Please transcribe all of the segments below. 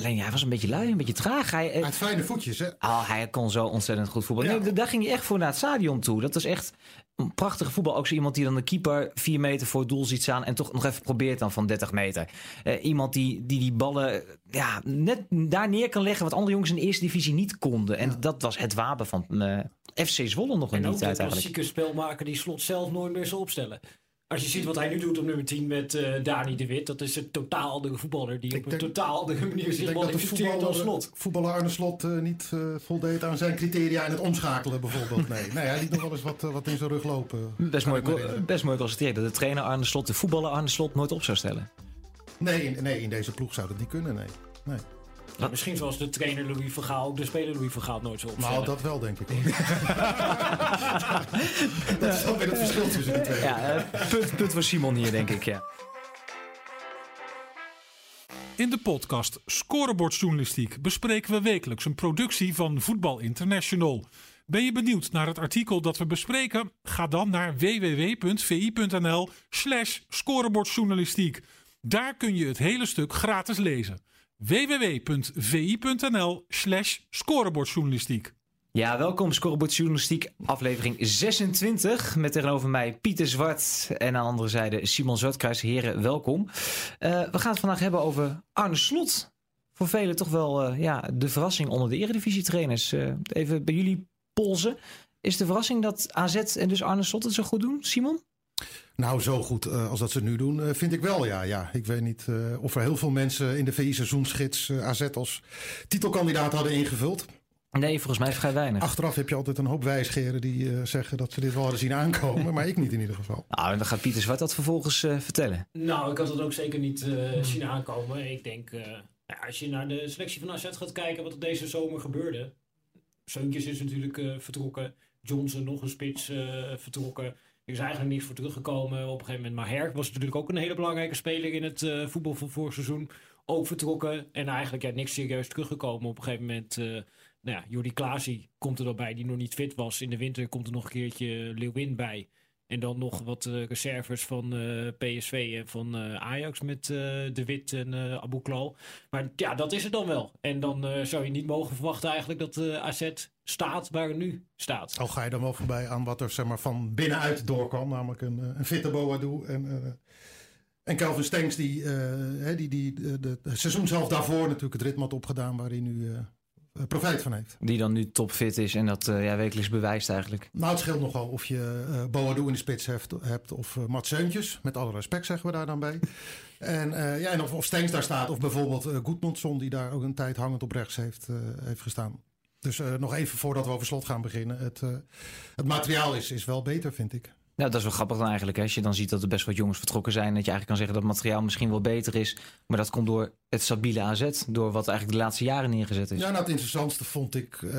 Alleen ja, hij was een beetje lui, een beetje traag. Hij, Hij had fijne voetjes, hè? Oh, hij kon zo ontzettend goed voetballen. Ja. Nee, daar ging hij echt voor naar het stadion toe. Dat is echt een prachtige voetbal. Ook zo iemand die dan de keeper vier meter voor het doel ziet staan... en toch nog even probeert dan van 30 meter. Eh, iemand die, die die ballen eh, ja, net daar neer kan leggen... wat andere jongens in de eerste divisie niet konden. En dat was het wapen van eh, FC Zwolle nog een En ook niet de uit eigenlijk. klassieke spelmaker die slot zelf nooit meer zal opstellen. Als je ziet wat hij nu doet op nummer 10 met eh, Dani de Wit, dat is een totaal andere voetballer die Ik op een denk- totaal andere manier Ik zich denk dat de manifesteert dan voetballer, slot. voetballer Arne Slot eh, niet eh, voldeed aan zijn criteria in het omschakelen bijvoorbeeld. Nee, nee hij liet nog wel eens wat, wat in zijn rug lopen. Best mooi, best mooi constateren dat de trainer Arne Slot... de voetballer Arne Slot nooit op zou stellen. Nee, in, nee, in deze ploeg zou dat niet kunnen, nee. nee. Misschien zoals de trainer Louis Vergaal ook de speler Louis Vergaal nooit zal opstellen. Nou, dat wel, denk ik. dat is wel weer het verschil tussen de twee. Ja, eh, punt, punt voor Simon hier, denk ik, ja. In de podcast Scorebordjournalistiek bespreken we wekelijks een productie van Voetbal International. Ben je benieuwd naar het artikel dat we bespreken? Ga dan naar www.vi.nl slash scorebordjournalistiek. Daar kun je het hele stuk gratis lezen. www.vi.nl slash scorebordjournalistiek. Ja, welkom Scorebord Journalistiek, aflevering 26. Met tegenover mij Pieter Zwart en aan de andere zijde Simon Zwartkruis. Heren, welkom. Eh, we gaan het vandaag hebben over Arne Slot. Voor velen toch wel eh, ja, de verrassing onder de eredivisietrainers. Eh even bij jullie polsen. Is de verrassing dat AZ en dus Arne Slot het zo goed doen, Simon? Nou, zo goed eh, als dat ze nu doen, eh, vind ik wel, ja. ja. Ik weet niet eh, of er heel veel mensen in de VI-seizoensgids AZ als titelkandidaat hadden ingevuld. Nee, volgens mij vrij weinig. Achteraf heb je altijd een hoop wijsgeren die eh, zeggen dat ze dit wel hadden zien aankomen. maar ik niet in ieder geval. Nou, en dan gaat Pieter Zwart dat vervolgens eh, vertellen. Nou, ik had het ook zeker niet eh, zien aankomen. Ik denk, eh, ja, als je naar de selectie van AZ gaat kijken wat er deze zomer gebeurde. Seuntjes is natuurlijk eh, vertrokken. Johnson nog een spits eh, vertrokken. Is eigenlijk niks voor teruggekomen op een gegeven moment. Maar Herk was natuurlijk ook een hele belangrijke speler in het eh, voetbal van vorig seizoen. Ook vertrokken. En eigenlijk ja, niks serieus teruggekomen. Op een gegeven moment, eh nou ja, Jordi Klaasie komt er dan die nog niet fit was. In de winter komt er nog een keertje Leeuwin bij. En dan nog wat eh, reserves van eh, PSV en van eh, Ajax met De Wit en Abu Klal. Maar ja, dat is het dan wel. En dan zou je niet mogen verwachten eigenlijk dat AZ staat waar het nu staat. Al ga je dan wel voorbij aan wat er zeg maar, van binnenuit doorkwam. Namelijk een, een fitte Boadu en, en Calvin Stengs die, hè, die, die de, seizoen zelf daarvoor natuurlijk het ritme had opgedaan waar hij nu profijt van heeft. Die dan nu topfit is en dat eh, ja, wekelijks bewijst eigenlijk. Nou, het scheelt nogal of je eh Boadu in de spits hebt, hebt of uh, Mats. Met alle respect zeggen we daar dan bij. en uh, ja, en of, of Stengs daar staat. Of bijvoorbeeld uh, die daar ook een tijd hangend op rechts heeft, uh, heeft gestaan. Dus uh, nog even voordat we over slot gaan beginnen. Het, uh, het materiaal is, is wel beter, vind ik. Nou, dat is wel grappig dan eigenlijk. Hè? Als je dan ziet dat er best wat jongens vertrokken zijn. Dat je eigenlijk kan zeggen dat het materiaal misschien wel beter is. Maar dat komt door het stabiele AZ. Door wat eigenlijk de laatste jaren neergezet is. Ja, nou het interessantste vond ik. Uh,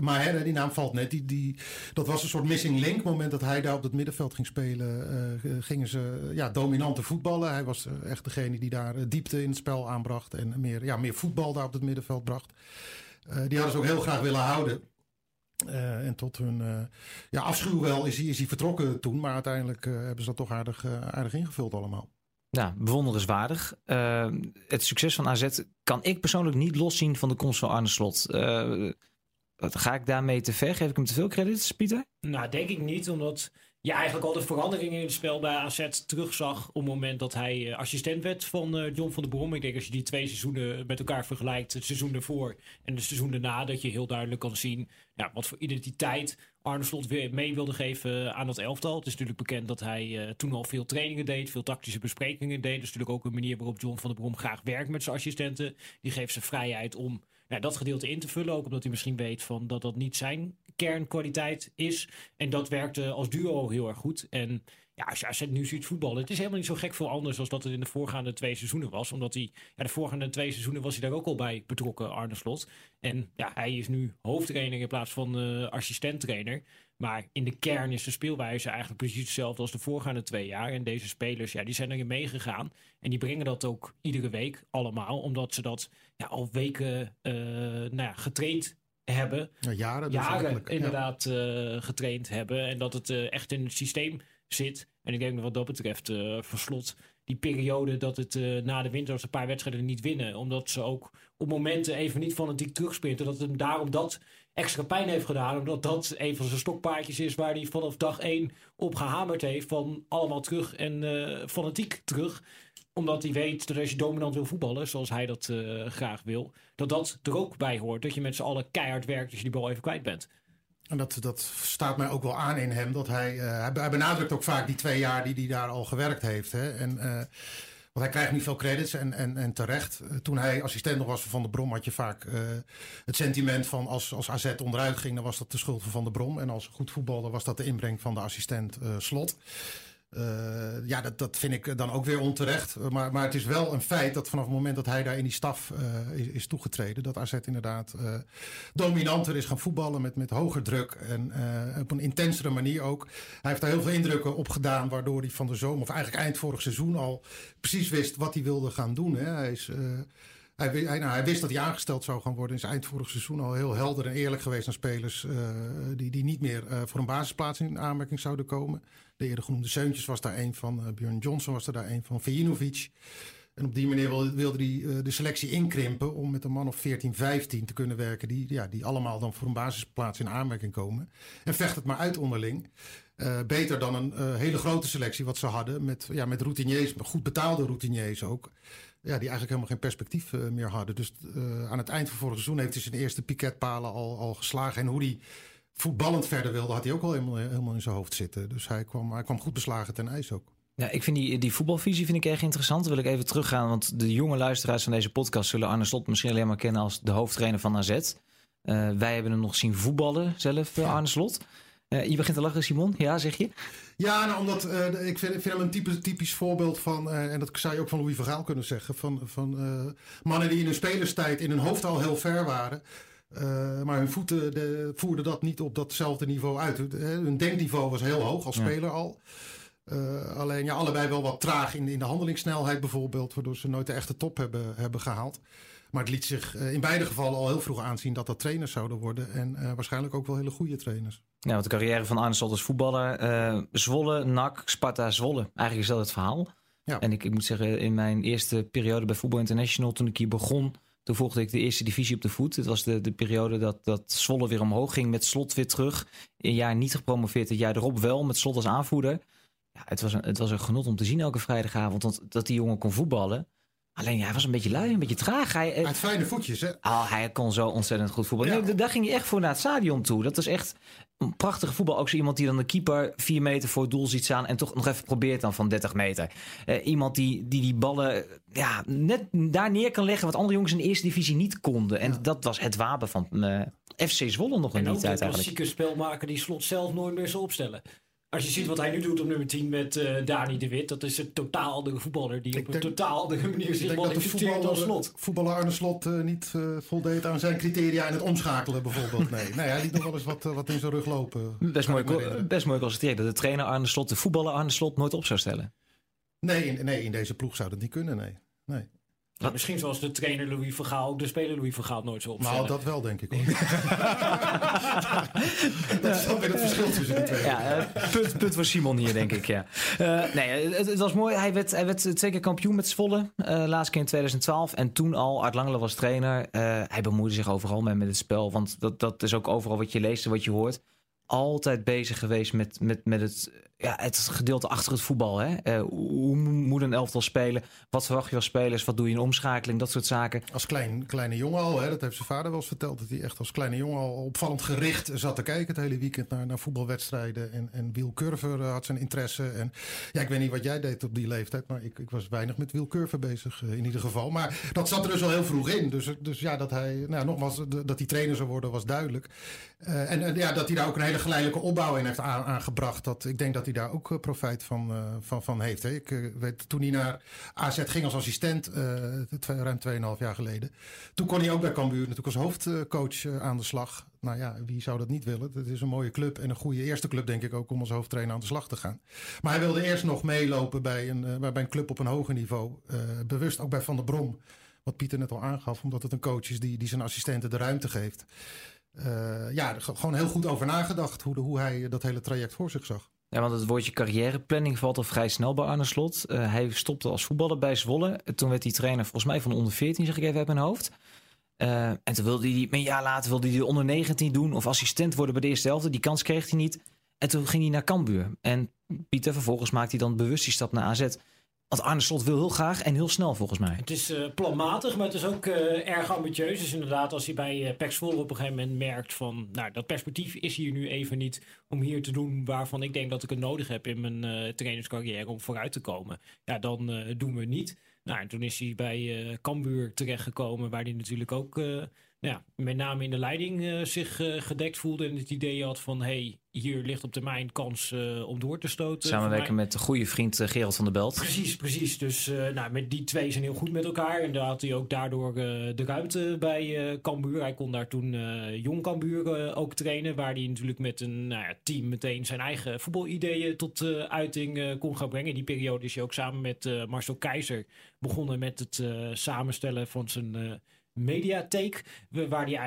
maar die naam valt net. Die, die, dat was een soort missing link. Moment dat hij daar op het middenveld ging spelen. Uh, gingen ze ja, dominante voetballen. Hij was echt degene die daar diepte in het spel aanbracht. En meer, ja, meer voetbal daar op het middenveld bracht. Eh, die hadden ze ook heel graag willen houden. Uh, en tot hun uh, ja, afschuw wel is hij, is hij vertrokken toen. Maar uiteindelijk uh, hebben ze dat toch aardig, aardig ingevuld allemaal. Ja, bewonderenswaardig. het succes van AZ kan ik persoonlijk niet loszien van de komst van Arne Slot. ga ik daarmee te ver? Geef ik hem te veel credits, Pieter? Nou, denk ik niet. Omdat je eigenlijk al de veranderingen in het spel bij AZ terugzag op het moment dat hij uh, assistent werd van uh, John van der Brom. Ik denk als je die twee seizoenen met elkaar vergelijkt, het seizoen ervoor en het seizoen daarna, dat je heel duidelijk kan zien ja, wat voor identiteit Arne Slot weer mee wilde geven aan dat elftal. Het is natuurlijk bekend dat hij toen al veel trainingen deed, veel tactische besprekingen deed. Dat is natuurlijk ook een manier waarop John van der Brom graag werkt met zijn assistenten. Die geeft ze vrijheid om ja, dat gedeelte in te vullen. Ook omdat hij misschien weet van dat dat niet zijn kernkwaliteit is. En dat werkte als duo heel erg goed. En ja, als je AZ nu ziet voetballen, het is helemaal niet zo gek veel anders als dat het in de voorgaande twee seizoenen was. Omdat hij, ja, de voorgaande twee seizoenen was hij daar ook al bij betrokken, Arne Slot. En ja, hij is nu hoofdtrainer in plaats van uh, assistenttrainer. Maar in de kern is de speelwijze eigenlijk precies hetzelfde als de voorgaande twee jaar. En deze spelers, ja, die zijn erin meegegaan. En die brengen dat ook iedere week allemaal. Omdat ze dat ja, al weken uh, nou ja, getraind hebben. Ja, jaren, dus jaren inderdaad ja. uh, getraind hebben. En dat het uh, echt in het systeem zit. En ik denk dat wat dat betreft uh, Verslot die periode dat het uh, na de winter een paar wedstrijden niet winnen. Omdat ze ook op momenten even niet van het terugsprinten. Dat het hem daarom dat extra pijn heeft gedaan. Omdat dat een van zijn stokpaardjes is waar hij vanaf dag één op gehamerd heeft. Van allemaal terug en uh, fanatiek terug omdat hij weet dat als je dominant wil voetballen, zoals hij dat uh, graag wil, dat dat er ook bij hoort. Dat je met z'n allen keihard werkt als je die bal even kwijt bent. En dat, dat staat mij ook wel aan in hem. Dat hij, uh, hij benadrukt ook vaak die twee jaar die hij daar al gewerkt heeft. Hè. En, uh, want hij krijgt niet veel credits en, en, en terecht. Toen hij assistent nog was van Van der Brom, had je vaak het sentiment van als, als AZ onderuit ging, dan was dat de schuld van Van Brom. En als goed voetbalde was dat de inbreng van de assistent Slot. Uh, ja, dat, dat vind ik dan ook weer onterecht. Maar, maar het is wel een feit dat vanaf het moment dat hij daar in die staf uh, is, is, toegetreden, dat AZ inderdaad dominanter is gaan voetballen met, met hoger druk en op een intensere manier ook. Hij heeft daar heel veel indrukken op gedaan, waardoor hij van de zomer, of eigenlijk eind vorig seizoen al precies wist wat hij wilde gaan doen. Hè. Hij is. Nou, hij, wist dat hij aangesteld zou gaan worden. Is eind vorig seizoen al heel helder en eerlijk geweest naar spelers uh, die, die niet meer uh, voor een basisplaats in aanmerking zouden komen. De eerder genoemde Seuntjes was daar een van. Uh, Björn Johnson was er daar een van. Vejinovic. En op die manier wilde, wilde hij de selectie inkrimpen om met een man of 14, 15 te kunnen werken. Die, ja, die allemaal dan voor een basisplaats in aanmerking komen. En vecht het maar uit onderling. beter dan een hele grote selectie wat ze hadden. Met, ja, met routiniers, goed betaalde routiniers ook ja, die eigenlijk helemaal geen perspectief uh, meer hadden. Dus uh, aan het eind van vorig seizoen heeft hij zijn eerste piketpalen al, al geslagen. En hoe hij voetballend verder wilde, had hij ook al helemaal, in zijn hoofd zitten. Dus hij kwam, hij kwam goed beslagen ten ijs ook. Ja, ik vind die, die voetbalvisie vind ik erg interessant. Dan wil ik even teruggaan, want de jonge luisteraars van deze podcast zullen Arne Slot misschien alleen maar kennen als de hoofdtrainer van AZ. Uh, wij hebben hem nog zien voetballen zelf, Arne Slot. Je begint te lachen, Simon. Ja, zeg je? Ja, nou, omdat uh, ik vind, vind, hem een typisch, typisch voorbeeld van, uh, en dat zou je ook van Louis Vergaal kunnen zeggen, van, van mannen die in hun spelerstijd in hun hoofd al heel ver waren. maar hun voeten de, voerden dat niet op datzelfde niveau uit. Hun denkniveau was heel hoog als ja. speler al. alleen ja, allebei wel wat traag in, in de handelingssnelheid bijvoorbeeld, waardoor ze nooit de echte top hebben, hebben gehaald. Maar het liet zich in beide gevallen al heel vroeg aanzien dat dat trainers zouden worden. En waarschijnlijk ook wel hele goede trainers. Ja, want de carrière van Arne Slot als voetballer. Uh, Zwolle, NAC, Sparta, Zwolle. Eigenlijk is dat het verhaal. Ja. En ik, ik moet zeggen, in mijn eerste periode bij Voetbal International, toen ik hier begon, toen volgde ik de eerste divisie op de voet. Het was de, de periode dat, dat Zwolle weer omhoog ging, met Slot weer terug. Een jaar niet gepromoveerd, het jaar erop wel, met Slot als aanvoerder. Ja, het, was een, het was een genot om te zien elke vrijdagavond, want dat die jongen kon voetballen. Alleen ja, hij was een beetje lui, een beetje traag. Hij, hij had fijne voetjes, hè? Oh, hij kon zo ontzettend goed voetballen. Ja. Nee, daar ging hij echt voor naar het stadion toe. Dat is echt een prachtige voetbal. Ook zo iemand die dan de keeper vier meter voor het doel ziet staan... en toch nog even probeert dan van 30 meter. Uh, iemand die, die die ballen ja, net daar neer kan leggen... wat andere jongens in de eerste divisie niet konden. En ja. dat was het wapen van uh, FC Zwolle nog een niet uit eigenlijk. En ook klassieke spelmaker die slot zelf nooit meer zal opstellen. Als je ziet wat hij nu doet op nummer 10 met uh, Dani de Wit, dat is een totaal andere voetballer die ik op denk, een totaal andere manier zich manifesteert als slot. Voetballer Arne Slot uh, niet uh, voldeed aan zijn criteria in het omschakelen bijvoorbeeld. Nee, nee hij liet nog wel eens wat, wat in zijn rug lopen. Best mooi, best mooi constateren dat de trainer Arne Slot de voetballer Arne Slot nooit op zou stellen. Nee, in, nee, in deze ploeg zou dat niet kunnen, nee. nee. Nou, misschien zoals de trainer Louis Vergaal de speler Louis Vergaal nooit zo opstellen. Nou, dat wel denk ik hoor. dat is dan weer het verschil tussen de twee. Ja, uh, punt, punt voor Simon hier denk ik, ja. Uh, nee, het, het, was mooi. Hij werd, hij werd twee keer kampioen met Zwolle. Uh, laatste keer in 2012. En toen al, Art Langele was trainer. hij bemoeide zich overal mee met het spel. Want dat, dat is ook overal wat je leest en wat je hoort. Altijd bezig geweest met, met, met het ja, het gedeelte achter het voetbal. Hè? Uh, hoe moet een elftal spelen? Wat verwacht je als spelers? Wat doe je in omschakeling? Dat soort zaken. Als klein, kleine jongen al, hè? dat heeft zijn vader wel eens verteld. Dat hij echt als kleine jongen al opvallend gericht zat te kijken het hele weekend naar, naar voetbalwedstrijden. En, en Wiel Curver uh, had zijn interesse. En ja, ik weet niet wat jij deed op die leeftijd, maar ik, ik was weinig met Wiel Curver bezig uh, in ieder geval. Maar dat zat er dus al heel vroeg in. Dus, dus ja, dat hij, nou, nogmaals, dat hij trainer zou worden was duidelijk. en, en ja, dat hij daar ook een hele geleidelijke opbouw in heeft aan, aangebracht. Dat, ik denk dat hij daar ook profijt van, uh, van, van heeft. Hè. Ik uh, weet, toen hij naar AZ ging als assistent, uh, ruim 2,5 jaar geleden. Toen kon hij ook bij Cambuur natuurlijk als hoofdcoach aan de slag. Nou ja, wie zou dat niet willen? Het is een mooie club en een goede eerste club, denk ik ook, om als hoofdtrainer aan de slag te gaan. Maar hij wilde eerst nog meelopen bij een, bij een club op een hoger niveau. bewust ook bij Van der Brom. Wat Pieter net al aangaf, omdat het een coach is die, die zijn assistenten de ruimte geeft. Uh, ja, gewoon heel goed over nagedacht hoe, de, hoe hij dat hele traject voor zich zag. Ja, want het woordje carrièreplanning valt al vrij snel bij Arne Slot. Uh, hij stopte als voetballer bij Zwolle. Toen werd hij trainer volgens mij van onder 14, zeg ik even uit mijn hoofd. Uh, en toen wilde hij, een jaar later wilde hij de onder 19 doen of assistent worden bij de eerste helft. Die kans kreeg hij niet. En toen ging hij naar Cambuur. En Pieter, vervolgens maakte hij dan bewust die stap naar AZ. Want Arne Slot wil heel graag en heel snel volgens mij. Het is uh, planmatig, maar het is ook uh, erg ambitieus. Dus inderdaad, als hij bij uh, op een gegeven moment merkt van... nou, dat perspectief is hier nu even niet om hier te doen... waarvan ik denk dat ik het nodig heb in mijn trainerscarrière om vooruit te komen. Ja, dan doen we het niet. Nou, en toen is hij bij Cambuur terechtgekomen... waar hij natuurlijk ook ja, met name in de leiding uh, zich uh, gedekt voelde en het idee had van hey, hier ligt op termijn kans uh, om door te stoten. Samenwerken met de goede vriend Gerald van der Belt. Precies, precies. Dus nou, met die twee zijn heel goed met elkaar. En daar had hij ook daardoor de ruimte bij Cambuur. Hij kon daar toen jong Cambuur ook trainen, waar hij natuurlijk met een nou ja, team meteen zijn eigen voetbalideeën tot uiting kon gaan brengen. In die periode is hij ook samen met Marcel Keizer begonnen met het samenstellen van zijn mediatheek. Waar die,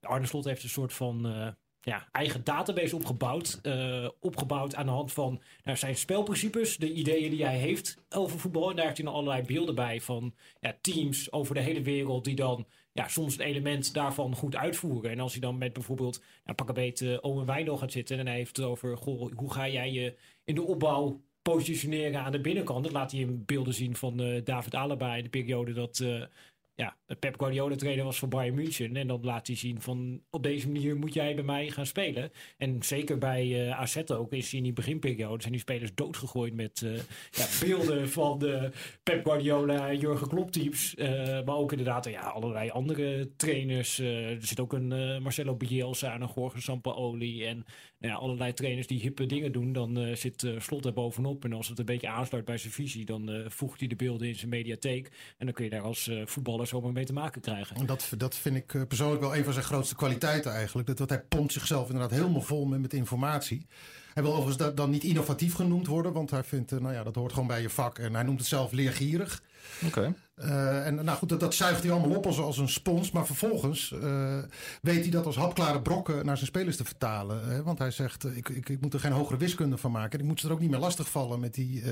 Arne Slot heeft een soort van uh, ja, eigen database opgebouwd. Uh, opgebouwd aan de hand van nou, zijn spelprincipes, de ideeën die hij heeft over voetbal. En daar heeft hij dan allerlei beelden bij van ja, teams over de hele wereld die dan ja, soms een element daarvan goed uitvoeren. En als hij dan met bijvoorbeeld, nou, pak een beetje Owen Wijndal gaat zitten en hij heeft het over hoe ga jij je in de opbouw positioneren aan de binnenkant. Dat laat hij in beelden zien van David Alaba in de periode dat ja, Pep Guardiola trainer was voor Bayern München. En dan laat hij zien van op deze manier moet jij bij mij gaan spelen. En zeker bij uh, AZ ook is in die beginperiode zijn die spelers doodgegooid met uh, ja, beelden van de Pep Guardiola, Jurgen Klopp teams. Uh, maar ook inderdaad ja, allerlei andere trainers. er zit ook een Marcelo Bielsa en een Jorge Sampaoli. En nou ja, allerlei trainers die hippe dingen doen. Dan zit Slot er bovenop. En als het een beetje aansluit bij zijn visie, dan voegt hij de beelden in zijn mediatheek. En dan kun je daar als voetballer zomaar mee te maken krijgen. Dat, dat vind ik eh, persoonlijk wel een van zijn grootste kwaliteiten eigenlijk. Dat, dat hij pompt zichzelf inderdaad helemaal vol met, met informatie. Hij wil overigens dan niet innovatief genoemd worden, want hij vindt, eh, nou ja, dat hoort gewoon bij je vak. En hij noemt het zelf leergierig. Oké. Uh, en nou goed, dat, zuigt hij allemaal op als, een spons. Maar vervolgens uh, weet hij dat als hapklare brokken naar zijn spelers te vertalen. Hè? Want hij zegt, ik, ik, ik, moet er geen hogere wiskunde van maken. Ik moet ze er ook niet meer lastigvallen met die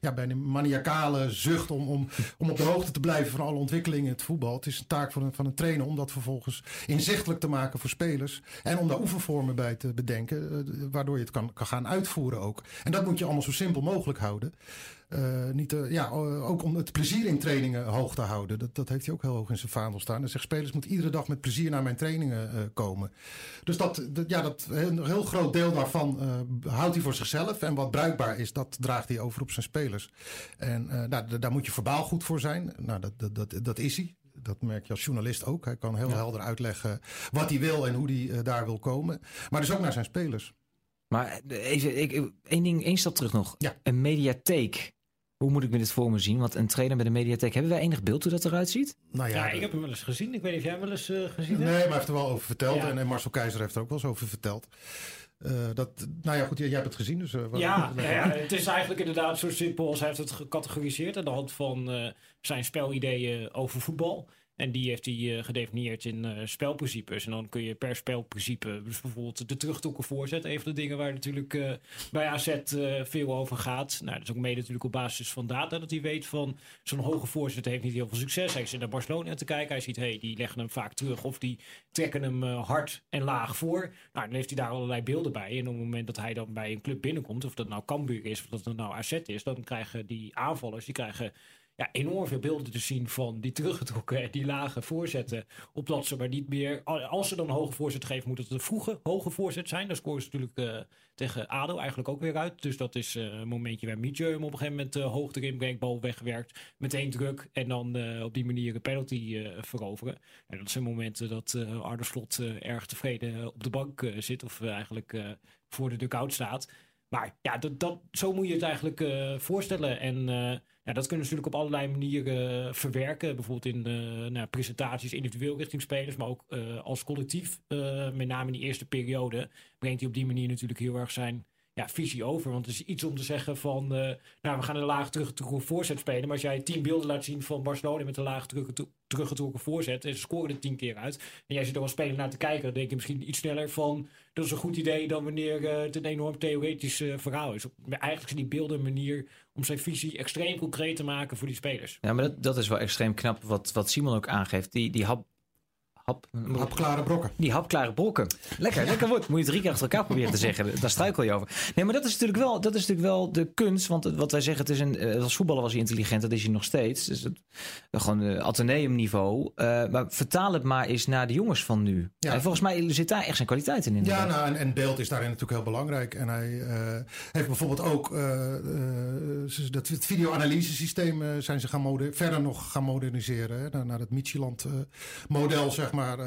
ja, bij een maniacale zucht om, om, om op de hoogte te blijven van alle ontwikkelingen in het voetbal. Het is een taak van een, van een trainer om dat vervolgens inzichtelijk te maken voor spelers. En om daar oefenvormen bij te bedenken, waardoor je het kan, kan gaan uitvoeren ook. En dat moet je allemaal zo simpel mogelijk houden. Uh, niet, uh, ja, ook om het plezier in trainingen hoog te houden. Dat, dat heeft hij ook heel hoog in zijn vaandel staan. Hij zegt, spelers moeten iedere dag met plezier naar mijn trainingen uh, komen. Dus dat, dat, ja, dat, een heel groot deel daarvan houdt hij voor zichzelf. En wat bruikbaar is, dat draagt hij over op zijn spelers. En nou, daar moet je verbaal goed voor zijn. Nou, dat, dat, dat, dat is hij. Dat merk je als journalist ook. Hij kan heel ja. helder uitleggen wat hij wil en hoe hij daar wil komen. Maar dus ook naar zijn spelers. Maar even, ik, één ding, één stap terug nog. Ja. Een mediatheek. Hoe moet ik me dit voor me zien? Want een trainer met een mediatheek, hebben wij enig beeld hoe dat eruit ziet? Nou ja, ja ik heb hem wel eens gezien. Ik weet niet of jij hem wel eens uh, gezien nee, hebt. Nee, maar hij heeft er wel over verteld. Ja. En, en, Marcel Keizer heeft er ook wel eens over verteld. Uh, dat, nou ja, goed, jij hebt het gezien. Dus, uh, ja, ja, ja, het is eigenlijk inderdaad zo simpel als hij heeft het gecategoriseerd aan de hand van zijn spelideeën over voetbal. En die heeft hij uh, gedefinieerd in uh, spelprincipes. En dan kun je per spelprincipe, dus bijvoorbeeld de terugtokken voorzet, een van de dingen waar natuurlijk uh, bij AZ veel over gaat. Nou, dat is ook mede natuurlijk op basis van data dat hij weet van zo'n hoge voorzet heeft niet heel veel succes. Hij zit naar Barcelona te kijken, hij ziet, hey, die leggen hem vaak terug of die trekken hem hard en laag voor. Nou, dan heeft hij daar allerlei beelden bij. En op het moment dat hij dan bij een club binnenkomt, of dat nou Cambuur is of dat het nou AZ is, dan krijgen die aanvallers, die krijgen ja, enorm veel beelden te zien van die teruggetrokken en die lage voorzetten. Opdat ze maar niet meer. Als ze dan een hoge voorzet geven, moet het een vroege hoge voorzet zijn. Dan scoren ze natuurlijk uh, tegen ADO eigenlijk ook weer uit. Dus dat is uh, een momentje waar Mietje hem op een gegeven moment uh, hoog erin brengt, bal wegwerkt. Meteen druk en dan op die manier een penalty veroveren. En dat zijn momenten dat Arne Slot erg tevreden op de bank zit. Of eigenlijk voor de dugout staat. Maar ja, dat, dat, zo moet je het eigenlijk voorstellen. En ja, dat kunnen ze natuurlijk op allerlei manieren uh, verwerken. Bijvoorbeeld in nou, presentaties individueel richting spelers, maar ook als collectief. met name in die eerste periode brengt hij op die manier natuurlijk heel erg zijn ja, visie over. Want het is iets om te zeggen van, eh, nou, we gaan een laag teruggetrokken voorzet spelen. Maar als jij tien beelden laat zien van Barcelona met een laag teruggetrokken voorzet en ze scoren er tien keer uit. En jij zit er als speler naar te kijken, dan denk je misschien iets sneller van, dat is een goed idee dan wanneer uh, het een enorm theoretisch uh, verhaal is. Eigenlijk zijn die beelden een manier om zijn visie extreem concreet te maken voor die spelers. Ja, maar dat, dat is wel extreem knap wat, wat Simon ook aangeeft. Die, die hap, Hap, hapklare brokken. Die hapklare brokken. Lekker, lekker woord. Moet je drie keer achter elkaar proberen te zeggen. Daar struikel je over. Nee, maar dat is natuurlijk wel, dat is natuurlijk wel de kunst. Want wat wij zeggen, het is een, eh, als voetballer was hij intelligent. Dat is hij nog steeds. Dus het, gewoon uh, ateneum niveau. Uh, maar vertaal het maar eens naar de jongens van nu. Ja. En volgens mij zit daar echt zijn kwaliteit in. Ja, nou, en, en, beeld is daarin natuurlijk heel belangrijk. En hij uh, heeft bijvoorbeeld ook dat, het videoanalyse systeem zijn ze gaan verder nog gaan moderniseren. Naar, naar het Micheland model, zeg maar,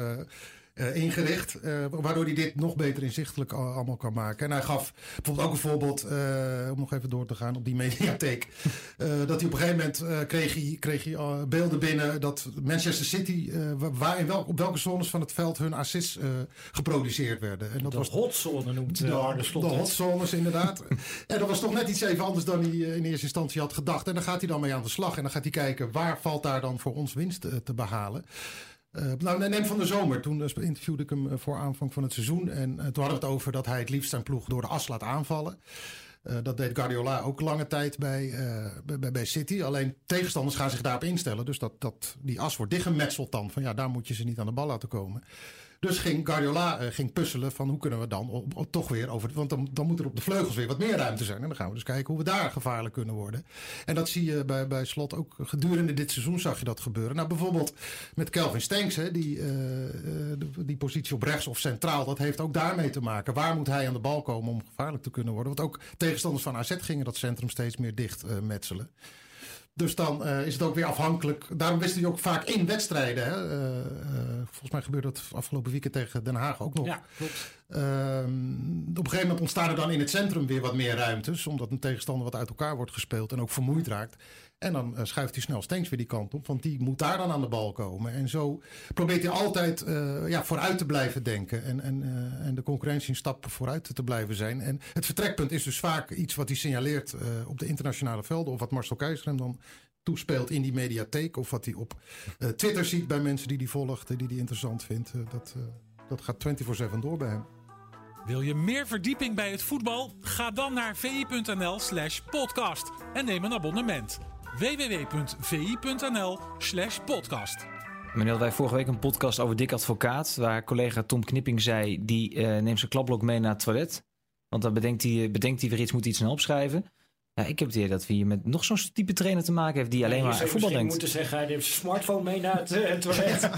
uh, ingericht. Uh, waardoor hij dit nog beter inzichtelijk allemaal kan maken. En hij gaf bijvoorbeeld ook een voorbeeld, uh, om nog even door te gaan op die mediatheek. dat hij op een gegeven moment kreeg hij, kreeg hij beelden binnen dat Manchester City, waar in welk, op welke zones van het veld hun assists geproduceerd werden. En dat de was hotzone noemt de, de, de, de hotzones inderdaad. en dat was toch net iets even anders dan hij in eerste instantie had gedacht. En dan gaat hij dan mee aan de slag en dan gaat hij kijken waar valt daar dan voor ons winst te behalen. Uh, nou, neem van de zomer. Toen uh, interviewde ik hem uh, voor aanvang van het seizoen. En toen hadden we het over dat hij het liefst zijn ploeg door de as laat aanvallen. dat deed Guardiola ook lange tijd bij, bij, bij, City. Alleen tegenstanders gaan zich daarop instellen. Dus dat, dat die as wordt dichtgemetseld dan. Van ja, daar moet je ze niet aan de bal laten komen. Dus ging Guardiola uh, ging puzzelen van hoe kunnen we dan toch weer over. Want dan, dan moet er op de vleugels weer wat meer ruimte zijn. En dan gaan we dus kijken hoe we daar gevaarlijk kunnen worden. En dat zie je bij, bij Slot ook gedurende dit seizoen zag je dat gebeuren. Nou, bijvoorbeeld met Kelvin Stenks, hè, die, uh, die positie op rechts of centraal, dat heeft ook daarmee te maken. Waar moet hij aan de bal komen om gevaarlijk te kunnen worden? Want ook tegenstanders van AZ gingen dat centrum steeds meer dicht metselen. Dus dan uh, is het ook weer afhankelijk. Daarom wisten hij ook vaak in wedstrijden. Hè? Uh, uh, volgens mij gebeurde dat afgelopen weekend tegen Den Haag ook nog. Ja, klopt. Ehm, op een gegeven moment ontstaat er dan in het centrum weer wat meer ruimtes. Omdat een tegenstander wat uit elkaar wordt gespeeld en ook vermoeid raakt. En dan uh, schuift hij snel Stenks weer die kant op. Want die moet daar dan aan de bal komen. En zo probeert hij altijd uh, ja, vooruit te blijven denken. En, en, uh, en de concurrentie een stap vooruit te blijven zijn. En het vertrekpunt is dus vaak iets wat hij signaleert op de internationale velden. Of wat Marcel Keizer hem dan toespeelt in die mediatheek. Of wat hij op Twitter ziet bij mensen die hij volgt. Die hij interessant vindt. dat, dat gaat 24-7 door bij hem. Wil je meer verdieping bij het voetbal? Ga dan naar vi.nl slash podcast en neem een abonnement www.vi.nl slash podcast. Meneer, wij vorige week een podcast over Dick Advocaat... waar collega Tom Knipping zei... die uh, neemt zijn klapblok mee naar het toilet. Want dan bedenkt hij, bedenkt hij weer iets, moet iets snel opschrijven. Ja, ik heb het idee dat we hier met nog zo'n type trainer te maken heeft... die alleen maar aan voetbal denkt. moeten zeggen, hij neemt zijn smartphone mee naar het, uh, toilet.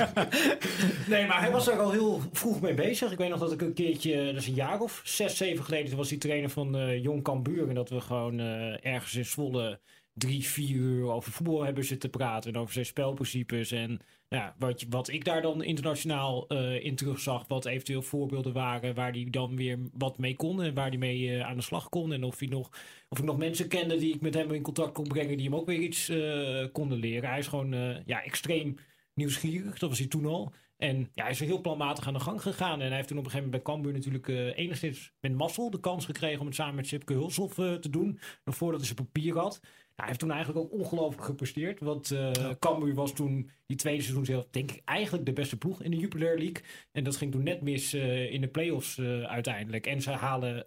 nee, maar hij was er al heel vroeg mee bezig. Ik weet nog dat ik een keertje, dat is een jaar of zes, zeven geleden... was hij trainer van uh, Jong Cambuur. En dat we gewoon ergens in Zwolle drie, vier uur over voetbal hebben zitten praten. En over zijn spelprincipes. En ja, wat, wat ik daar dan internationaal uh, in terugzag. Wat eventueel voorbeelden waren waar hij dan weer wat mee kon. En waar hij mee uh, aan de slag kon. En of, nog, of ik nog mensen kende die ik met hem in contact kon brengen. Die hem ook weer iets uh, konden leren. Hij is gewoon ja, extreem nieuwsgierig. Dat was hij toen al. En ja, hij is er heel planmatig aan de gang gegaan. En hij heeft toen op een gegeven moment bij Cambuur natuurlijk enigszins met mazzel de kans gekregen om het samen met Sipke Hulshoff te doen. Nog voordat hij zijn papier had hij heeft toen eigenlijk ook ongelooflijk gepresteerd. Want uh, Cambuur was toen die tweede seizoen zelf, denk ik, eigenlijk de beste ploeg in de Jupiler League. En dat ging toen net mis uh, in de play-offs uh, uiteindelijk. En ze halen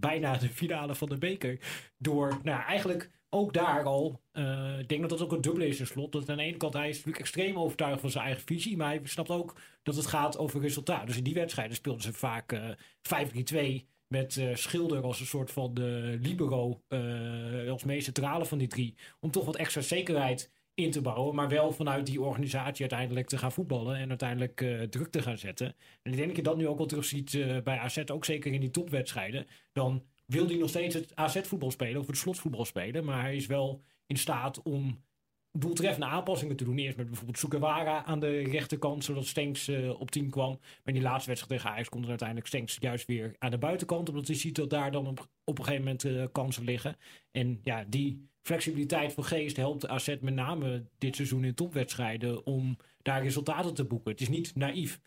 bijna de finale van de beker. Door, nou eigenlijk ook daar al, ik denk dat dat ook een dubbele is in slot. Dat aan de ene kant hij is natuurlijk extreem overtuigd van zijn eigen visie. Maar hij snapt ook dat het gaat over resultaat. Dus in die wedstrijden speelden ze vaak 5-3-2 met uh, Schilder als een soort van de libero, uh, als meest centrale van die drie. Om toch wat extra zekerheid in te bouwen. Maar wel vanuit die organisatie uiteindelijk te gaan voetballen. En uiteindelijk druk te gaan zetten. En ik denk dat je dat nu ook al terug ziet bij AZ. Ook zeker in die topwedstrijden. Dan wil hij nog steeds het AZ-voetbal spelen. Of het slotvoetbal spelen. Maar hij is wel in staat om doeltreffende aanpassingen te doen. Eerst met bijvoorbeeld Sukawara aan de rechterkant, zodat Stenks uh, op 10 kwam. Maar in die laatste wedstrijd tegen Ajax komt er uiteindelijk Stenks juist weer aan de buitenkant. Omdat hij ziet dat daar dan op, op een gegeven moment uh, kansen liggen. En ja, die flexibiliteit van geest helpt AZ met name dit seizoen in topwedstrijden om daar resultaten te boeken. Het is niet naïef.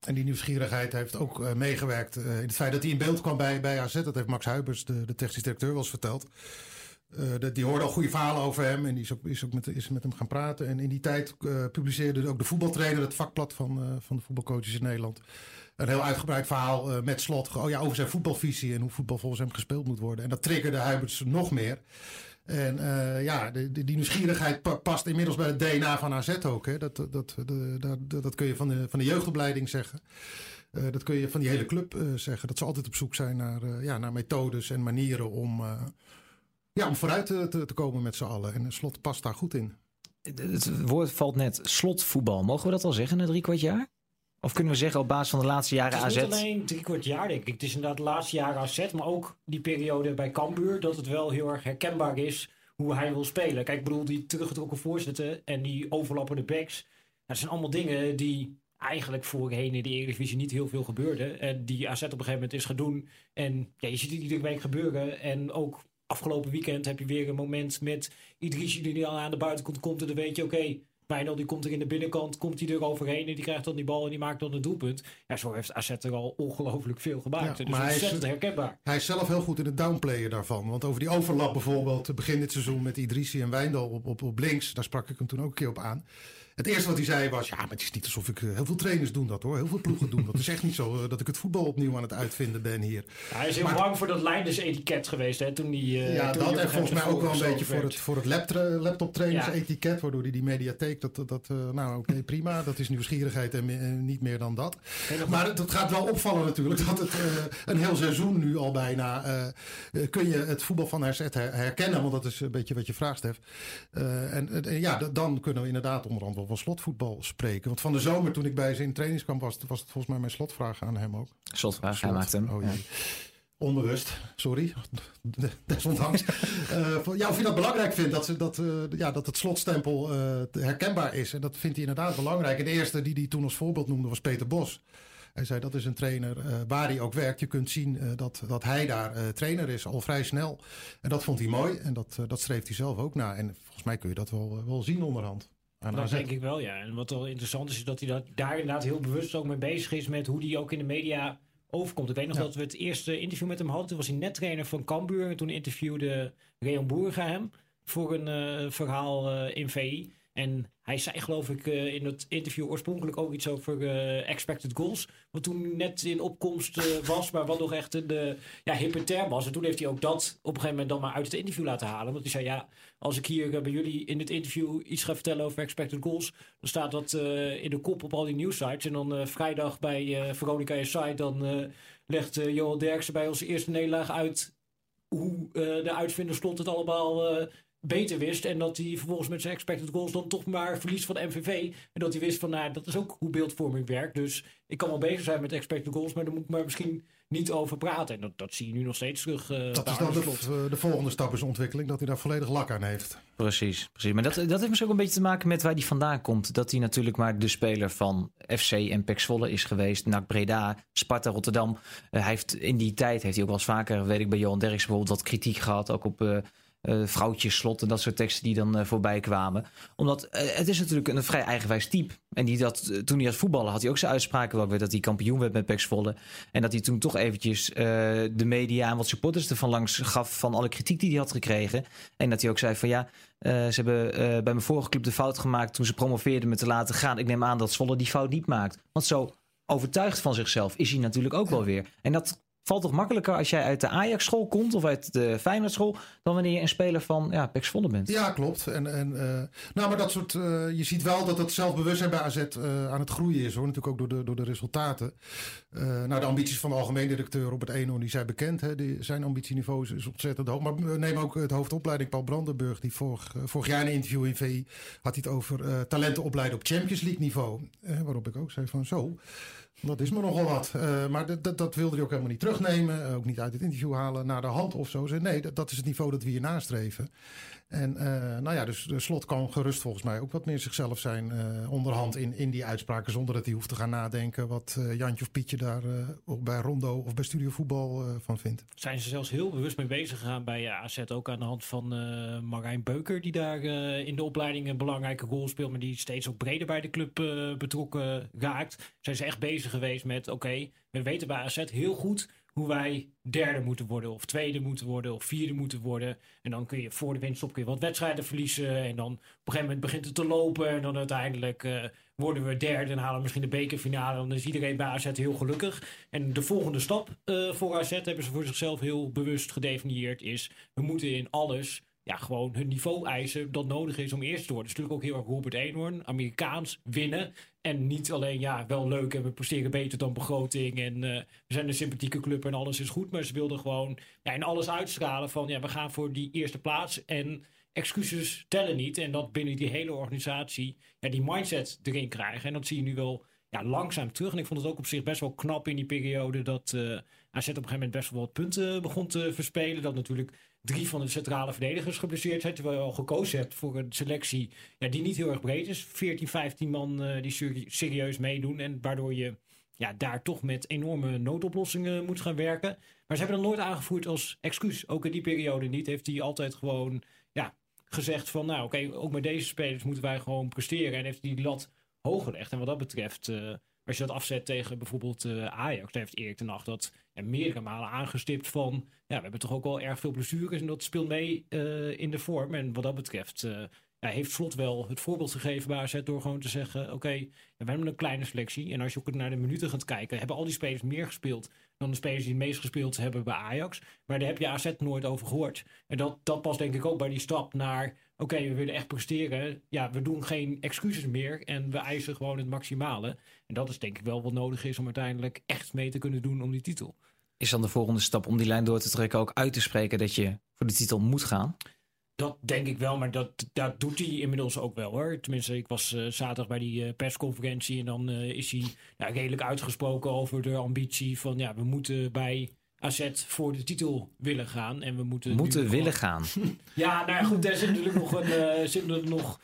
En die nieuwsgierigheid heeft ook uh, meegewerkt in het feit dat hij in beeld kwam bij, bij AZ. Dat heeft Max Huibers, de, de technisch directeur, wel eens verteld. Uh, die hoorde al goede verhalen over hem en die is ook, is ook met, is met hem gaan praten. En in die tijd publiceerde ook de voetbaltrainer, het vakblad van, van de voetbalcoaches in Nederland, een heel uitgebreid verhaal met slot oh ja, over zijn voetbalvisie en hoe voetbal volgens hem gespeeld moet worden. En dat triggerde Huibers nog meer. En uh, ja, de, die nieuwsgierigheid past inmiddels bij het DNA van AZ ook. Hè. Dat, dat, dat, dat kun je van de, van de jeugdopleiding zeggen. Uh, dat kun je van die hele club uh, zeggen. Dat ze altijd op zoek zijn naar, ja, naar methodes en manieren om, ja, om vooruit te, te, te komen met z'n allen. En slot past daar goed in. Het woord valt net slotvoetbal. Mogen we dat al zeggen na drie kwart jaar? Of kunnen we zeggen op basis van de laatste jaren AZ? Het is niet alleen drie kwart jaar denk ik. Het is inderdaad de laatste jaren AZ, maar ook die periode bij Cambuur. Dat het wel heel erg herkenbaar is hoe hij wil spelen. Kijk, ik bedoel, die teruggetrokken voorzetten en die overlappende backs. Dat zijn allemaal dingen die eigenlijk voorheen in de Eredivisie niet heel veel gebeurden. En die AZ op een gegeven moment is gaan doen. En ja, je ziet het iedere week gebeuren. En ook afgelopen weekend heb je weer een moment met Idrissi die al aan de buitenkant komt. En dan weet je, oké, Wijnald die komt er in de binnenkant, komt hij er overheen en die krijgt dan die bal en die maakt dan een doelpunt. Ja, zo heeft AZ er al ongelooflijk veel gemaakt. Ja, dus maar hij is herkenbaar. Hij is zelf heel goed in het downplayen daarvan. Want over die overlap bijvoorbeeld, begin dit seizoen met Idrissi en Wijndal op, op, op links, daar sprak ik hem toen ook een keer op aan. Het eerste wat hij zei was: Ja, maar het is niet alsof ik. Eh, heel veel trainers doen dat hoor. Heel veel ploegen doen dat. Het is echt niet zo eh, dat ik het voetbal opnieuw aan het uitvinden ben hier. Ja, hij is heel bang voor dat etiket geweest hè, toen hij. Uh, ja, dat en volgens mij ook wel een beetje voor het, voor het laptop etiket Waardoor hij die mediatheek. Dat, dat, nou oké, prima. Dat is nieuwsgierigheid en niet meer dan dat. Maar het, het, gaat wel opvallen natuurlijk dat het een heel seizoen nu al bijna. kun je het voetbal van herzet herkennen? Want dat is een beetje wat je vraagt, Stef. en ja, dan kunnen we inderdaad onderhand wel van slotvoetbal spreken. Want van de zomer, toen ik bij zijn trainingskamp was, was het volgens mij mijn slotvraag aan hem ook. Slotvraag, Slot. hij maakt hem. Oh, ja. Onbewust, sorry. Desondanks. uh, ja, of je dat belangrijk vindt, dat, ze, dat, uh, ja, dat het slotstempel uh, herkenbaar is. En dat vindt hij inderdaad belangrijk. En de eerste die hij toen als voorbeeld noemde was Peter Bos. Hij zei dat is een trainer waar hij ook werkt. Je kunt zien dat, dat hij daar trainer is, al vrij snel. En dat vond hij mooi en dat, dat streeft hij zelf ook na. En volgens mij kun je dat wel, wel zien onderhand. Dat denk ik wel, ja. En wat wel interessant is, is dat hij dat, daar inderdaad heel bewust ook mee bezig is met hoe hij ook in de media overkomt. Ik weet nog dat we het eerste interview met hem hadden. Toen was hij net trainer van Cambuur. En toen interviewde Reon Boerga hem voor een uh, verhaal uh, in VI. En hij zei geloof ik uh, in het interview oorspronkelijk ook iets over uh, expected goals. Wat toen net in opkomst uh, was, maar wat nog echt een ja, hippe term was. En toen heeft hij ook dat op een gegeven moment dan maar uit het interview laten halen. Want hij zei ja, als ik hier bij jullie in het interview iets ga vertellen over expected goals. Dan staat dat in de kop op al die nieuwsites. En dan vrijdag bij Veronica Inside dan legt Johan Derksen bij onze eerste nederlaag uit hoe de uitvinder stond het allemaal beter wist. En dat hij vervolgens met zijn expected goals dan toch maar verliest van de MVV. En dat hij wist van, nou, dat is ook hoe beeldvorming werkt. Dus ik kan wel bezig zijn met expected goals, maar daar moet ik maar misschien niet over praten. En dat, dat zie je nu nog steeds terug. Uh, dat is dan de, de, volgende stap is ontwikkeling, dat hij daar volledig lak aan heeft. Precies, precies. Maar dat, dat heeft misschien ook een beetje te maken met waar hij vandaan komt. Dat hij natuurlijk maar de speler van FC en PEC Zwolle is geweest. NAC Breda, Sparta Rotterdam. Uh, hij heeft, in die tijd heeft hij ook wel eens vaker, weet ik bij Johan Derks bijvoorbeeld, wat kritiek gehad. Ook op... Uh, uh, vrouwtjes slot en dat soort teksten die dan uh, voorbij kwamen. Omdat uh, het is natuurlijk een vrij eigenwijs type. En die dat, toen hij had voetballen had hij ook zijn uitspraken wel dat hij kampioen werd met Pek Zwolle. En dat hij toen toch eventjes de media en wat supporters ervan langs gaf van alle kritiek die hij had gekregen. En dat hij ook zei van ja, ze hebben bij mijn vorige club de fout gemaakt toen ze promoveerden met te laten gaan. Ik neem aan dat Zwolle die fout niet maakt. Want zo overtuigd van zichzelf is hij natuurlijk ook wel weer. En dat valt toch makkelijker als jij uit de Ajax-school komt of uit de Feyenoord-school dan wanneer je een speler van ja, Pek Zwolle bent. Ja, klopt. En, en, uh, nou, maar dat soort, uh, je ziet wel dat het zelfbewustzijn bij AZ uh, aan het groeien is, hoor. Natuurlijk ook door de, door de resultaten. nou, de ambities van de algemeen directeur Robert Eno, die zijn bekend. Hè. Die, zijn ambitieniveau is, is ontzettend hoog. Maar neem ook het hoofdopleiding Paul Brandenburg, die vorig, vorig jaar in een interview in VI had hij het over talenten opleiden op Champions League niveau. waarop ik ook zei van zo. Dat is me nogal wat. Uh, maar dat, wilde hij ook helemaal niet terugnemen. Uh, ook niet uit het interview halen naar de hand of zo. Nee, dat, dat is het niveau dat we hier nastreven. En uh, nou ja, dus de slot kan gerust volgens mij ook wat meer zichzelf zijn onderhand in, in die uitspraken. Zonder dat hij hoeft te gaan nadenken wat Jantje of Pietje daar bij Rondo of bij Studio Voetbal van vindt. Zijn ze zelfs heel bewust mee bezig gegaan bij AZ. Ook aan de hand van Marijn Beuker, die daar in de opleiding een belangrijke rol speelt. Maar die steeds ook breder bij de club betrokken raakt. Zijn ze echt bezig geweest met: oké, we weten bij AZ heel goed hoe wij derde moeten worden, of tweede moeten worden, of vierde moeten worden. En dan kun je voor de winststop kun je wat wedstrijden verliezen. En dan op een gegeven moment begint het te lopen. En dan uiteindelijk uh, worden we derde en halen we misschien de bekerfinale. Dan is iedereen bij AZ heel gelukkig. En de volgende stap uh, voor AZ hebben ze voor zichzelf heel bewust gedefinieerd. Is we moeten in alles ja, gewoon hun niveau eisen dat nodig is om eerst te worden. Dat is natuurlijk ook heel erg Robert Eenhoorn, Amerikaans, winnen. En niet alleen, ja, wel leuk en we presteren beter dan begroting en uh, we zijn een sympathieke club en alles is goed. Maar ze wilden gewoon ja, in alles uitstralen van, ja, we gaan voor die eerste plaats en excuses tellen niet. En dat binnen die hele organisatie, ja, die mindset erin krijgen. En dat zie je nu wel ja, langzaam terug. En ik vond het ook op zich best wel knap in die periode dat uh, AZ op een gegeven moment best wel wat punten begon te verspelen. Dat natuurlijk drie van de centrale verdedigers geblesseerd zijn. Terwijl je al gekozen hebt voor een selectie ja, die niet heel erg breed is. 14, 15 man uh, die serieus meedoen. En waardoor je ja, daar toch met enorme noodoplossingen moet gaan werken. Maar ze hebben dat nooit aangevoerd als excuus. Ook in die periode niet. Heeft hij altijd gewoon ja, gezegd van... nou oké, ook met deze spelers moeten wij gewoon presteren. En heeft die lat hoog gelegd. En wat dat betreft... Uh, als je dat afzet tegen bijvoorbeeld uh, Ajax, daar heeft Erik ten Nacht dat ja, meerdere malen aangestipt van... Ja, we hebben toch ook wel erg veel blessures en dat speelt mee uh, in de vorm. En wat dat betreft uh, ja, heeft Slot wel het voorbeeld gegeven bij AZ door gewoon te zeggen... Oké, we hebben een kleine selectie en als je ook naar de minuten gaat kijken... hebben al die spelers meer gespeeld dan de spelers die het meest gespeeld hebben bij Ajax. Maar daar heb je AZ nooit over gehoord. En dat, dat past denk ik ook bij die stap naar oké, we willen echt presteren. Ja, we doen geen excuses meer en we eisen gewoon het maximale. En dat is denk ik wel wat nodig is om uiteindelijk echt mee te kunnen doen om die titel. Is dan de volgende stap om die lijn door te trekken ook uit te spreken dat je voor de titel moet gaan? Dat denk ik wel, maar dat, dat doet hij inmiddels ook wel hoor. Tenminste, ik was uh, zaterdag bij die uh, persconferentie en dan uh, is hij ja, redelijk uitgesproken over de ambitie van ja, we moeten bij AZ voor de titel willen gaan. En we moeten, moeten willen gaan. ja, nou ja, goed, daar zit natuurlijk nog een, zit er nog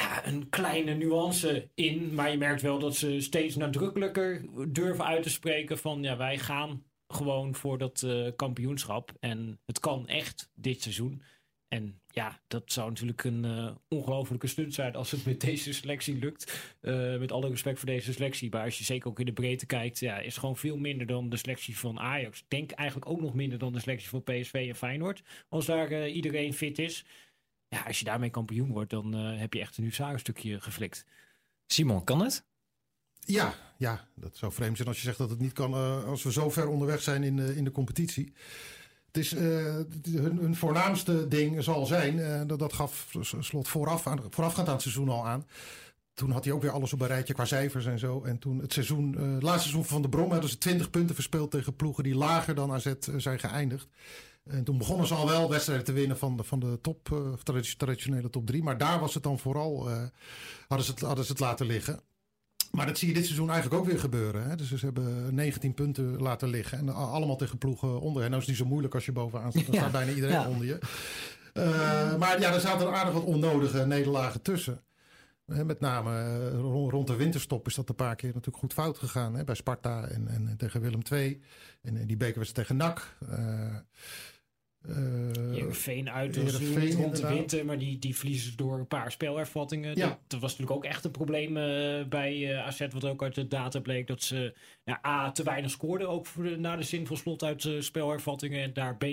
ja, een kleine nuance in. Maar je merkt wel dat ze steeds nadrukkelijker durven uit te spreken van ja, wij gaan gewoon voor dat uh, kampioenschap. En het kan echt dit seizoen. En ja, dat zou natuurlijk een uh, ongelofelijke stunt zijn als het met deze selectie lukt. Uh, met alle respect voor deze selectie. Maar als je zeker ook in de breedte kijkt, ja, is gewoon veel minder dan de selectie van Ajax. Denk eigenlijk ook nog minder dan de selectie van PSV en Feyenoord. Als daar iedereen fit is. Ja, als je daarmee kampioen wordt, dan heb je echt een stukje geflikt. Simon, kan het? Ja, ja, dat zou vreemd zijn als je zegt dat het niet kan als we zo ver onderweg zijn in, in de competitie. Het is, uh, hun, hun, voornaamste ding zal zijn, uh, dat, dat gaf Slot vooraf aan, voorafgaand aan het seizoen al aan. Toen had hij ook weer alles op een rijtje qua cijfers en zo. En toen het seizoen, uh, het laatste seizoen van de Brom hadden ze 20 punten verspeeld tegen ploegen die lager dan AZ zijn geëindigd. En toen begonnen ze al wel wedstrijden te winnen van de, van de top, traditionele top 3. Maar daar was het dan vooral, hadden, ze het, hadden ze het laten liggen. Maar dat zie je dit seizoen eigenlijk ook weer gebeuren. Hè? Dus ze hebben 19 punten laten liggen. En allemaal tegen ploegen onder. En nou is het niet zo moeilijk als je bovenaan staat. Dan staat bijna iedereen ja. onder je. Uh, maar ja, er zaten aardig wat onnodige nederlagen tussen. Met name rond, rond de winterstop is dat een paar keer natuurlijk goed fout gegaan. Hè? Bij Sparta en, en tegen Willem II. En die bekerwedstrijd tegen NAC. Uh, uh, Veen uit dus rond de winter, maar die, die verliezen door een paar spelervattingen. Ja. Dat, dat, was natuurlijk ook echt een probleem uh, bij uh, AZ, wat ook uit de data bleek. Dat ze nou, A, te weinig scoorden, ook voor de, na de zin van slot uit spelervattingen. En daar B,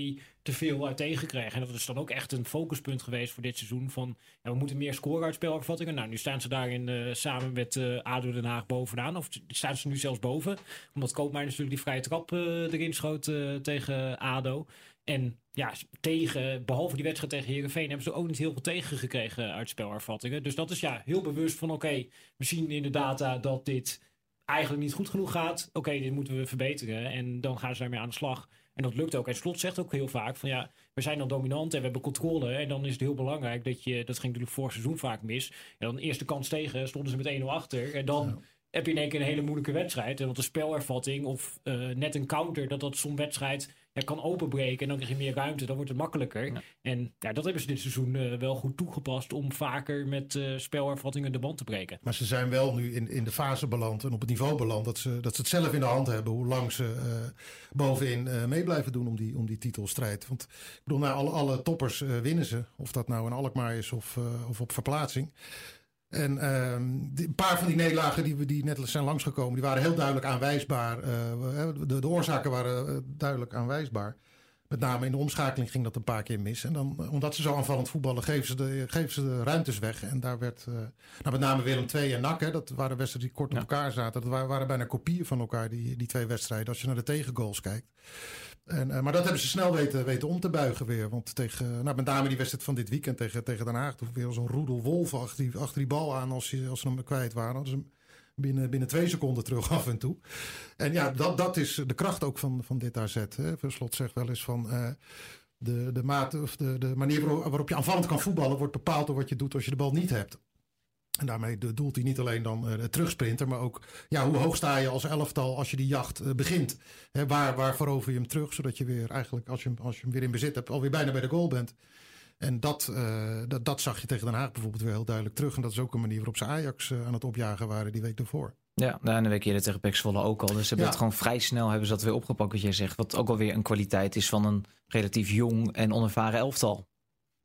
te veel uit tegenkregen. En dat is dan ook echt een focuspunt geweest voor dit seizoen. Van, ja, we moeten meer scoren uit spelervattingen. Nou, nu staan ze daarin samen met ADO Den Haag bovenaan. Of staan ze nu zelfs boven. Omdat Koopmijn natuurlijk die vrije trap erin schoot tegen ADO. En ja, tegen, behalve die wedstrijd tegen Herenveen, hebben ze ook niet heel veel tegengekregen uit spelervattingen. Dus dat is ja heel bewust van: oké, we zien in de data dat dit eigenlijk niet goed genoeg gaat. Oké, dit moeten we verbeteren. En dan gaan ze daarmee aan de slag. En dat lukt ook. En Slot zegt ook heel vaak van ja, we zijn dan dominant en we hebben controle. En dan is het heel belangrijk dat je, dat ging natuurlijk vorig seizoen vaak mis. En dan eerste kans tegen, stonden ze met 1-0 achter. En dan heb je in één keer een hele moeilijke wedstrijd. En want de spelervatting of uh, net een counter, dat dat zo'n wedstrijd ja, kan openbreken. En dan krijg je meer ruimte, dan wordt het makkelijker. En ja, dat hebben ze dit seizoen uh, wel goed toegepast om vaker met uh, spelervattingen de band te breken. Maar ze zijn wel nu in, in de fase beland en op het niveau beland dat ze, dat ze het zelf in de hand hebben hoe lang ze bovenin mee blijven doen om die, om die titelstrijd. Want ik bedoel, nou, alle, alle toppers winnen ze. Of dat nou in Alkmaar is of, of op verplaatsing. En ehm, die- een paar van die nederlagen die, we- die net zijn langsgekomen, die waren heel duidelijk aanwijsbaar. Eh, de, de oorzaken waren eh, duidelijk aanwijsbaar. Met name in de omschakeling ging dat een paar keer mis. En dan, eh, omdat ze zo aanvallend voetballen, geven ze de, geven ze de ruimtes weg. En daar werd, nou, met name Willem II en NAC, hè, dat waren wedstrijden die kort op Ja. elkaar zaten. Dat waren, waren bijna kopieën van elkaar, die, die twee wedstrijden, als je naar de tegengoals kijkt. En, eh, maar dat hebben ze snel weten, weten om te buigen weer. Want tegen, nou, met name die wedstrijd van dit weekend tegen, tegen Den Haag. Toen weer zo'n roedel wolven achter die, bal aan als, als ze hem kwijt waren. Hadden ze hem binnen, binnen twee seconden terug af en toe. En ja, dat, dat is de kracht ook van, van dit AZ. Hè. Verslot zegt wel eens van... eh, de, de, mate, of de, de manier waarop je aanvallend kan voetballen... wordt bepaald door wat je doet als je de bal niet hebt. En daarmee doelt hij niet alleen dan eh, het terugsprinten... maar ook ja, hoe hoog sta je als elftal als je die jacht eh, begint. Hè, waar, waar verover je hem terug, zodat je weer eigenlijk... Als je, hem- als je hem weer in bezit hebt, alweer bijna bij de goal bent. En dat, eh, dat, dat zag je tegen Den Haag bijvoorbeeld weer heel duidelijk terug. En dat is ook een manier waarop ze Ajax eh, aan het opjagen waren die week ervoor. Ja, nou, en een week eerder tegen Pek Zwolle ook al. Dus ze hebben Ja. het gewoon vrij snel hebben ze dat weer opgepakt, wat jij zegt. Wat ook alweer een kwaliteit is van een relatief jong en onervaren elftal.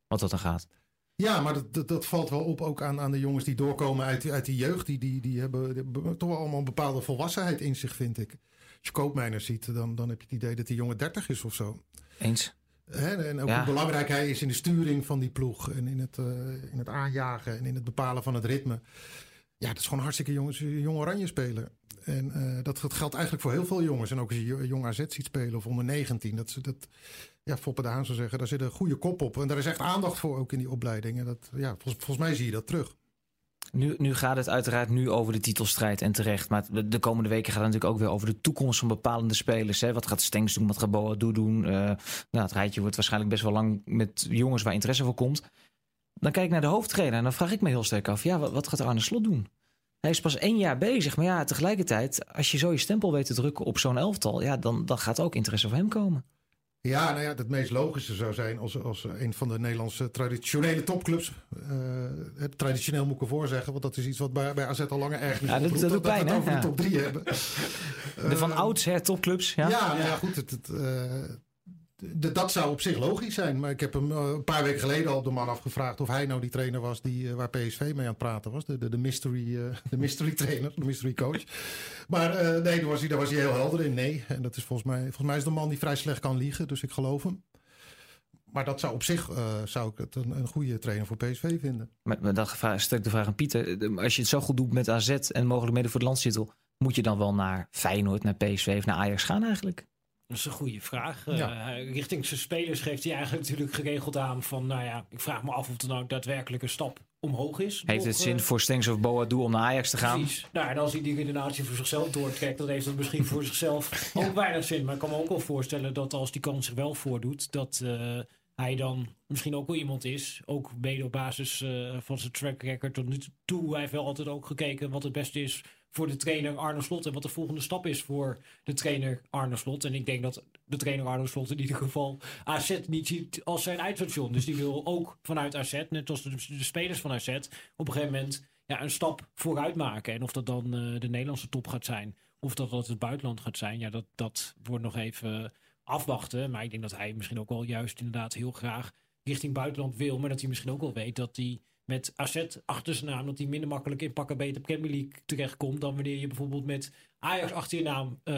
Wat dat dan gaat. Ja, maar dat, dat, dat valt wel op ook aan, aan de jongens die doorkomen uit, die- uit die jeugd. Die, die, die, hebben, die hebben toch wel allemaal een bepaalde volwassenheid in zich, vind ik. Als je Koopmeiners ziet, dan, dan heb je het idee dat die jongen 30 is of zo. Eens? En ook Ja. hoe belangrijk hij is in de sturing van die ploeg. En in het, eh, in het aanjagen en in het bepalen van het ritme. Ja, dat is gewoon hartstikke jongens, jong oranje speler. En eh, dat, dat geldt eigenlijk voor heel veel jongens. En ook als je jo- jong AZ ziet spelen of onder 19. Dat, ze- dat, ja, Foppe zou zeggen, daar zit een goede kop op. En daar is echt aandacht voor ook in die opleiding. En dat, ja, volgens, mij zie je dat terug. Nu, nu gaat het uiteraard nu over de titelstrijd en terecht. Maar de- de komende weken gaat het natuurlijk ook weer over de toekomst van bepalende spelers. Hè? Wat gaat Stengs doen, wat gaat Boadu doen? Eh, nou, het rijtje wordt waarschijnlijk best wel lang met jongens waar interesse voor komt. Dan kijk ik naar de hoofdtrainer en dan vraag ik me heel sterk af... ja, wat, wat gaat Arne Slot doen? Hij is pas één jaar bezig, maar ja, tegelijkertijd... als je zo je stempel weet te drukken op zo'n elftal... ja, dan, dan gaat ook interesse voor hem komen. Ja, nou ja, het meest logische zou zijn als, als een van de Nederlandse traditionele topclubs. eh, het traditioneel moet ik ervoor zeggen, want dat is iets wat bij, bij AZ al langer ergens Ja, dat- dat doet we pijn, het hè? over Ja. de top drie hebben. De van Eh, oudsher topclubs, ja. Ja, nou ja, goed. Het, het, eh, dat zou op zich logisch zijn. Maar ik heb hem eh, een paar weken geleden al op de man afgevraagd of hij nou die trainer was die, eh, waar PSV mee aan het praten was. De, de, mystery, eh, de mystery trainer, de mystery coach. Maar nee, daar was, hij, daar was hij heel helder in. Nee. En dat is volgens mij, volgens mij is de man die vrij slecht kan liegen. Dus ik geloof hem. Maar dat zou op zich zou ik het een, een goede trainer voor PSV vinden. Maar, maar dan stel de vraag aan Pieter. Als je het zo goed doet met AZ en mogelijk mede voor de landstitel... moet je dan wel naar Feyenoord, naar PSV of naar Ajax gaan eigenlijk? Dat is een goede vraag. Ja. Eh, richting zijn spelers geeft hij eigenlijk natuurlijk geregeld aan van, nou ja, ik vraag me af of er nou daadwerkelijk een stap omhoog is. Heeft het zin eh, voor Stengs of Boadu om naar Ajax te gaan? Precies. Nou, en als hij die redenatie voor zichzelf doortrekt, dan heeft dat misschien voor zichzelf ook weinig zin. Maar ik kan me ook wel voorstellen dat als die kans zich wel voordoet, dat eh, hij dan misschien ook wel iemand is. Ook mede op basis van zijn track record tot nu toe. Hij heeft wel altijd ook gekeken wat het beste is voor de trainer Arne Slot. En wat de volgende stap is voor de trainer Arne Slot. En ik denk dat de trainer Arne Slot in ieder geval AZ niet ziet als zijn eindstation. Dus die wil ook vanuit AZ, net als de, de spelers van AZ, op een gegeven moment ja, een stap vooruit maken. En of dat dan eh, de Nederlandse top gaat zijn, of dat dat het buitenland gaat zijn, ja, dat, dat wordt nog even afwachten. Maar ik denk dat hij misschien ook wel juist inderdaad heel graag richting buitenland wil. Maar dat hij misschien ook wel weet dat hij met AZ achter zijn naam, dat hij minder makkelijk in pakken beter Premier League terechtkomt dan wanneer je bijvoorbeeld met Ajax achter je naam eh,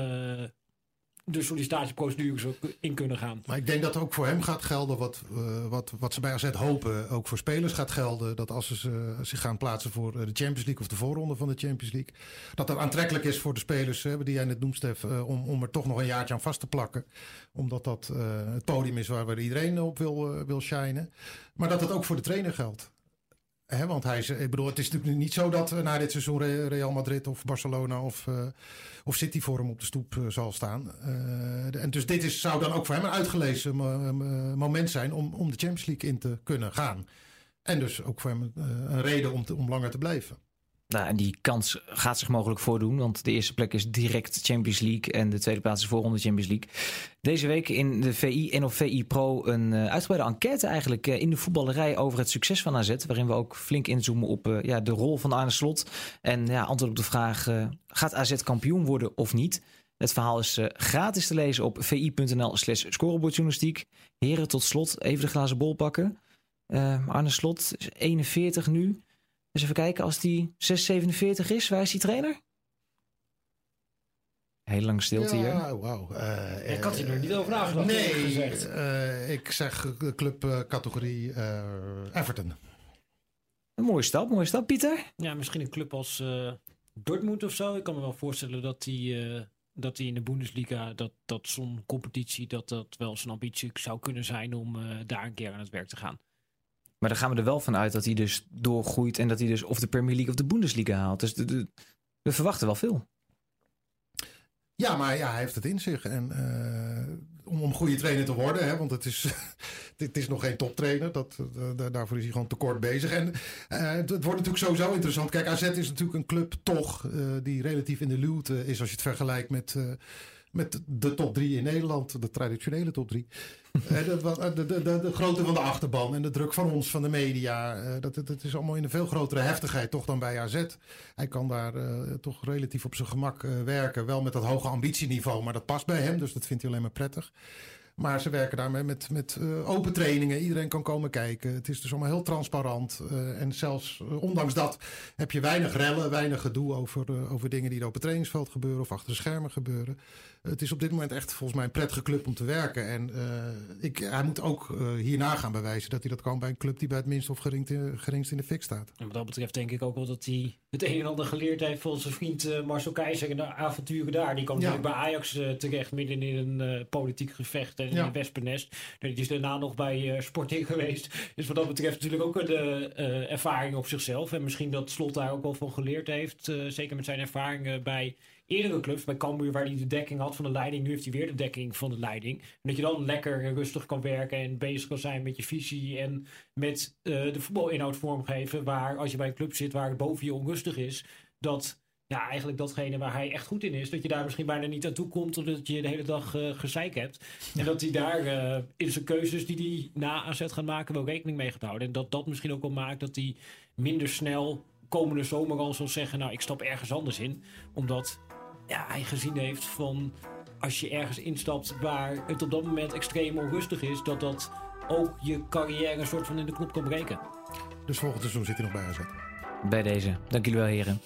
de sollicitatieprocedure zou in kunnen gaan. Maar ik denk dat ook voor hem gaat gelden wat, eh, wat, wat ze bij AZ hopen. Ook voor spelers gaat gelden. Dat als ze eh, zich gaan plaatsen voor eh, de Champions League of de voorronde van de Champions League. Dat dat aantrekkelijk is voor de spelers die jij net noemt, Stef. eh, om, om er toch nog een jaartje aan vast te plakken. Omdat dat eh, het podium is waar, waar iedereen op wil, eh, wil shinen. Maar dat het ook voor de trainer geldt. Want hij is, ik bedoel, het is natuurlijk niet zo dat eh, na dit seizoen Re- Real Madrid of Barcelona of, eh, of City voor hem op de stoep eh, zal staan. En dus dit is, zou dan ook voor hem een uitgelezen mo- mo- moment zijn om, om de Champions League in te kunnen gaan. En dus ook voor hem een reden om, te, om langer te blijven. Nou, en die kans gaat zich mogelijk voordoen. Want de eerste plek is direct Champions League. En de tweede plaats is voorronde Champions League. Deze week in de VI en of VI Pro een eh, uitgebreide enquête eigenlijk eh, in de voetballerij over het succes van AZ. Waarin we ook flink inzoomen op eh, ja, de rol van Arne Slot. En ja, antwoord op de vraag, gaat AZ kampioen worden of niet? Het verhaal is gratis te lezen op vi.nl slash scorebordjournalistiek. Heren, tot slot even de glazen bol pakken. Eh, Arne Slot is 41 nu. Dus even kijken, als die 647 is, waar is die trainer? Heel lang stilte hier. Ja, wauw. Eh, Ik had hier nog niet over nagedacht, Nee, gezegd. eh, ik zeg eh, club eh, categorie eh, Everton. Een mooie stap, mooie stap, Pieter. Ja, misschien een club als eh, Dortmund of zo. Ik kan me wel voorstellen dat die, eh, dat die in de Bundesliga, dat, dat zo'n competitie, dat dat wel zijn ambitie zou kunnen zijn om eh, daar een keer aan het werk te gaan. Maar dan gaan we er wel van uit dat hij dus doorgroeit en dat hij dus of de Premier League of de Bundesliga haalt. Dus we verwachten wel veel. Ja, maar ja, hij heeft het in zich. En eh, om, om goede trainer te worden, hè, want het is, dit is nog geen toptrainer. Dat, eh, da- daarvoor is hij gewoon tekort bezig. En eh, het, het wordt natuurlijk sowieso interessant. Kijk, AZ is natuurlijk een club toch die relatief in de luwte is als je het vergelijkt met, met de top drie in Nederland. De traditionele top drie. Eh, de, wat- de, de, de, de grootte van de achterban en de druk van ons, van de media. eh, dat, is allemaal in een veel grotere heftigheid toch dan bij AZ. Hij kan daar eh, toch relatief op zijn gemak eh, werken. Wel met dat hoge ambitieniveau, maar dat past bij hem. Dus dat vindt hij alleen maar prettig. Maar ze werken daarmee met, met eh, open trainingen. Iedereen kan komen kijken. Het is dus allemaal heel transparant. eh, en zelfs eh, ondanks dat heb je weinig rellen, weinig gedoe over, eh, over dingen die er op het trainingsveld gebeuren of achter de schermen gebeuren. Het is op dit moment echt volgens mij een prettige club om te werken. En eh, ik, hij moet ook eh, hierna gaan bewijzen dat hij dat kan bij een club die bij het minst of geringst, geringst in de fik staat. En wat dat betreft denk ik ook wel dat hij het een en ander geleerd heeft van zijn vriend eh, Marcel Keizer en de avonturen daar. Die kwam Ja. natuurlijk bij Ajax terecht midden in een politiek gevecht en in Ja. een wespennest. Die is daarna nog bij Sporting geweest. Dus wat dat betreft natuurlijk ook een eh, ervaring op zichzelf. En misschien dat Slot daar ook wel van geleerd heeft. zeker met zijn ervaringen bij eerdere clubs. Bij Cambuur waar hij de dekking had van de leiding. Nu heeft hij weer de dekking van de leiding. En dat je dan lekker rustig kan werken en bezig kan zijn met je visie en met eh, de voetbalinhoud vormgeven. Waar als je bij een club zit waar het boven je onrustig is, dat ja, eigenlijk datgene waar hij echt goed in is, dat je daar misschien bijna niet aan toe komt, omdat je de hele dag eh gezeik hebt. En dat hij daar eh, in zijn keuzes die hij na AZ gaat maken wel rekening mee gaat houden. En dat dat misschien ook wel maakt dat hij minder snel komende zomer al zal zeggen, nou ik stap ergens anders in. Omdat ja, hij gezien heeft van als je ergens instapt waar het op dat moment extreem onrustig is, dat dat ook je carrière een soort van in de knop kan breken. Dus volgend seizoen zit hij nog bij AZ. Bij deze. Dank jullie wel, heren.